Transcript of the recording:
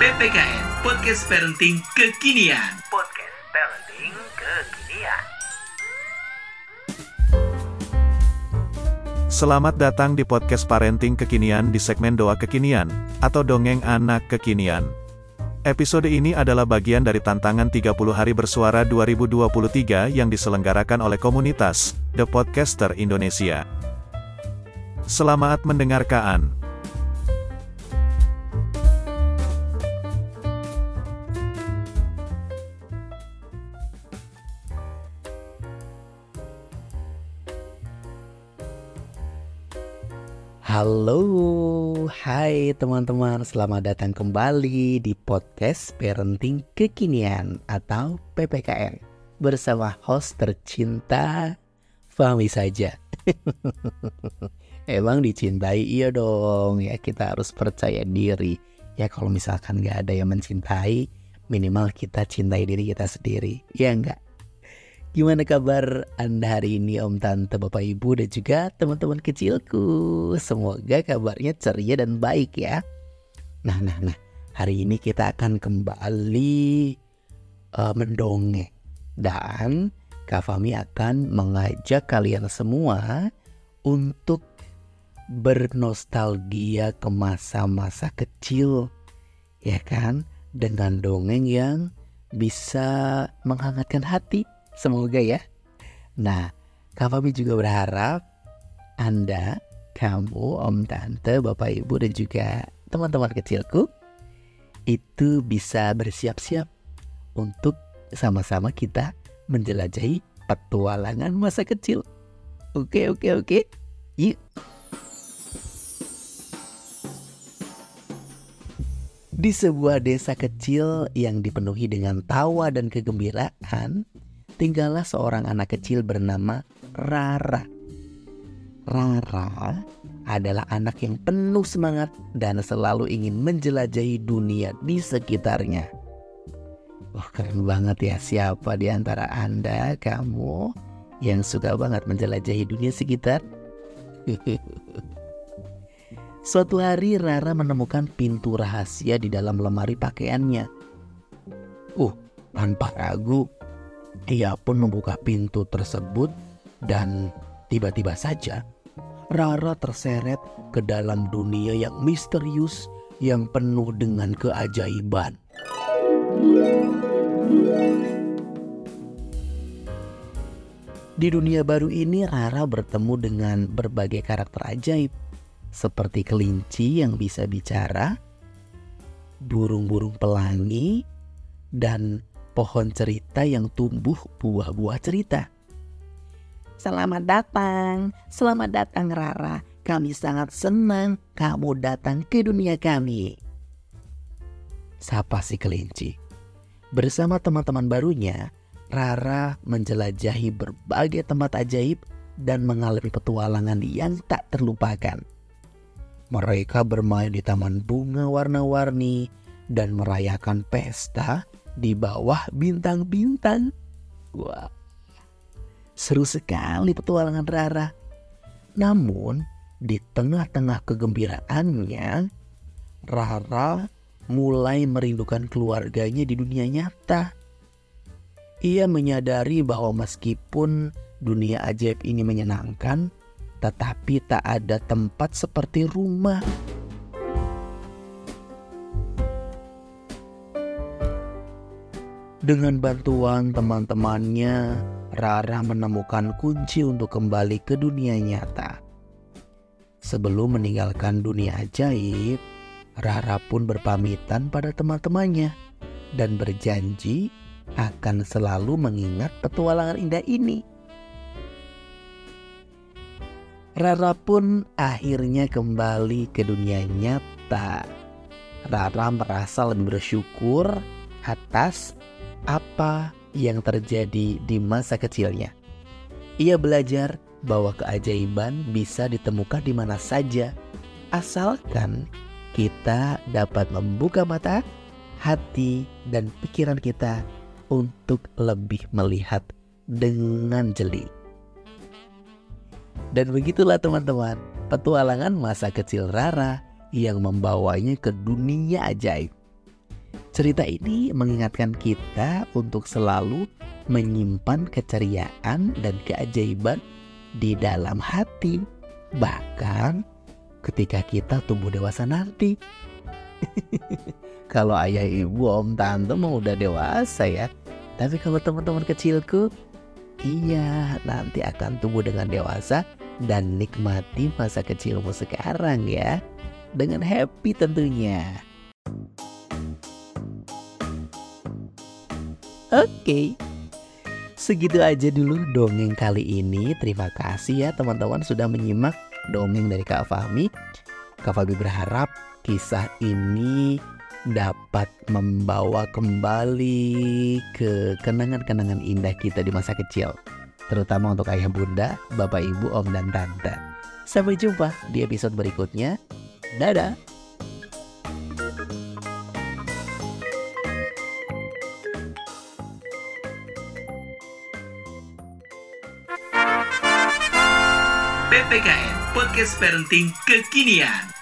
PPKN Podcast Parenting Kekinian. Podcast Parenting Kekinian. Selamat datang di podcast Parenting Kekinian di segmen Doa Kekinian, atau Dongeng Anak Kekinian. Episode ini adalah bagian dari tantangan 30 hari bersuara 2023 yang diselenggarakan oleh komunitas The Podcaster Indonesia. Selamat mendengarkan. Halo, hai teman-teman, selamat datang kembali di podcast Parenting Kekinian atau PPKN bersama host tercinta Fahmi saja. Emang dicintai? Iya dong. Ya kita harus percaya diri. Ya kalau misalkan gak ada yang mencintai minimal kita cintai diri kita sendiri. Ya enggak Gimana kabar Anda hari ini Om Tante Bapak Ibu dan juga teman-teman kecilku? Semoga kabarnya ceria dan baik ya. Nah nah nah hari ini kita akan kembali uh, mendongeng. Dan Kak Fami akan mengajak kalian semua untuk bernostalgia ke masa-masa kecil Ya kan? Dengan dongeng yang bisa menghangatkan hati Semoga ya. Nah, Kak juga berharap Anda, kamu, Om Tante, Bapak Ibu dan juga teman-teman kecilku itu bisa bersiap-siap untuk sama-sama kita menjelajahi petualangan masa kecil. Oke, oke, oke. Yuk. Di sebuah desa kecil yang dipenuhi dengan tawa dan kegembiraan, tinggallah seorang anak kecil bernama Rara. Rara adalah anak yang penuh semangat dan selalu ingin menjelajahi dunia di sekitarnya. Wah keren banget ya siapa di antara Anda, kamu yang suka banget menjelajahi dunia sekitar? Suatu hari Rara menemukan pintu rahasia di dalam lemari pakaiannya. Uh, tanpa ragu ia pun membuka pintu tersebut dan tiba-tiba saja Rara terseret ke dalam dunia yang misterius yang penuh dengan keajaiban. Di dunia baru ini Rara bertemu dengan berbagai karakter ajaib seperti kelinci yang bisa bicara, burung-burung pelangi, dan pohon cerita yang tumbuh buah-buah cerita. Selamat datang, selamat datang Rara. Kami sangat senang kamu datang ke dunia kami. Sapa si kelinci. Bersama teman-teman barunya, Rara menjelajahi berbagai tempat ajaib dan mengalami petualangan yang tak terlupakan. Mereka bermain di taman bunga warna-warni dan merayakan pesta di bawah bintang-bintang. Wah, seru sekali petualangan Rara. Namun, di tengah-tengah kegembiraannya, Rara mulai merindukan keluarganya di dunia nyata. Ia menyadari bahwa meskipun dunia ajaib ini menyenangkan, tetapi tak ada tempat seperti rumah. Dengan bantuan teman-temannya, Rara menemukan kunci untuk kembali ke dunia nyata. Sebelum meninggalkan dunia ajaib, Rara pun berpamitan pada teman-temannya dan berjanji akan selalu mengingat petualangan indah ini. Rara pun akhirnya kembali ke dunia nyata. Rara merasa lebih bersyukur atas apa yang terjadi di masa kecilnya. Ia belajar bahwa keajaiban bisa ditemukan di mana saja, asalkan kita dapat membuka mata, hati, dan pikiran kita untuk lebih melihat dengan jeli. Dan begitulah teman-teman, petualangan masa kecil Rara yang membawanya ke dunia ajaib. Cerita ini mengingatkan kita untuk selalu menyimpan keceriaan dan keajaiban di dalam hati. Bahkan ketika kita tumbuh dewasa nanti. kalau ayah ibu om tante mau udah dewasa ya. Tapi kalau teman-teman kecilku, iya nanti akan tumbuh dengan dewasa dan nikmati masa kecilmu sekarang ya. Dengan happy tentunya. Oke. Segitu aja dulu dongeng kali ini. Terima kasih ya teman-teman sudah menyimak dongeng dari Kak Fahmi. Kak Fahmi berharap kisah ini dapat membawa kembali ke kenangan-kenangan indah kita di masa kecil. Terutama untuk ayah bunda, bapak ibu, om dan tante. Sampai jumpa di episode berikutnya. Dadah! PPKN Podcast Parenting Kekinian.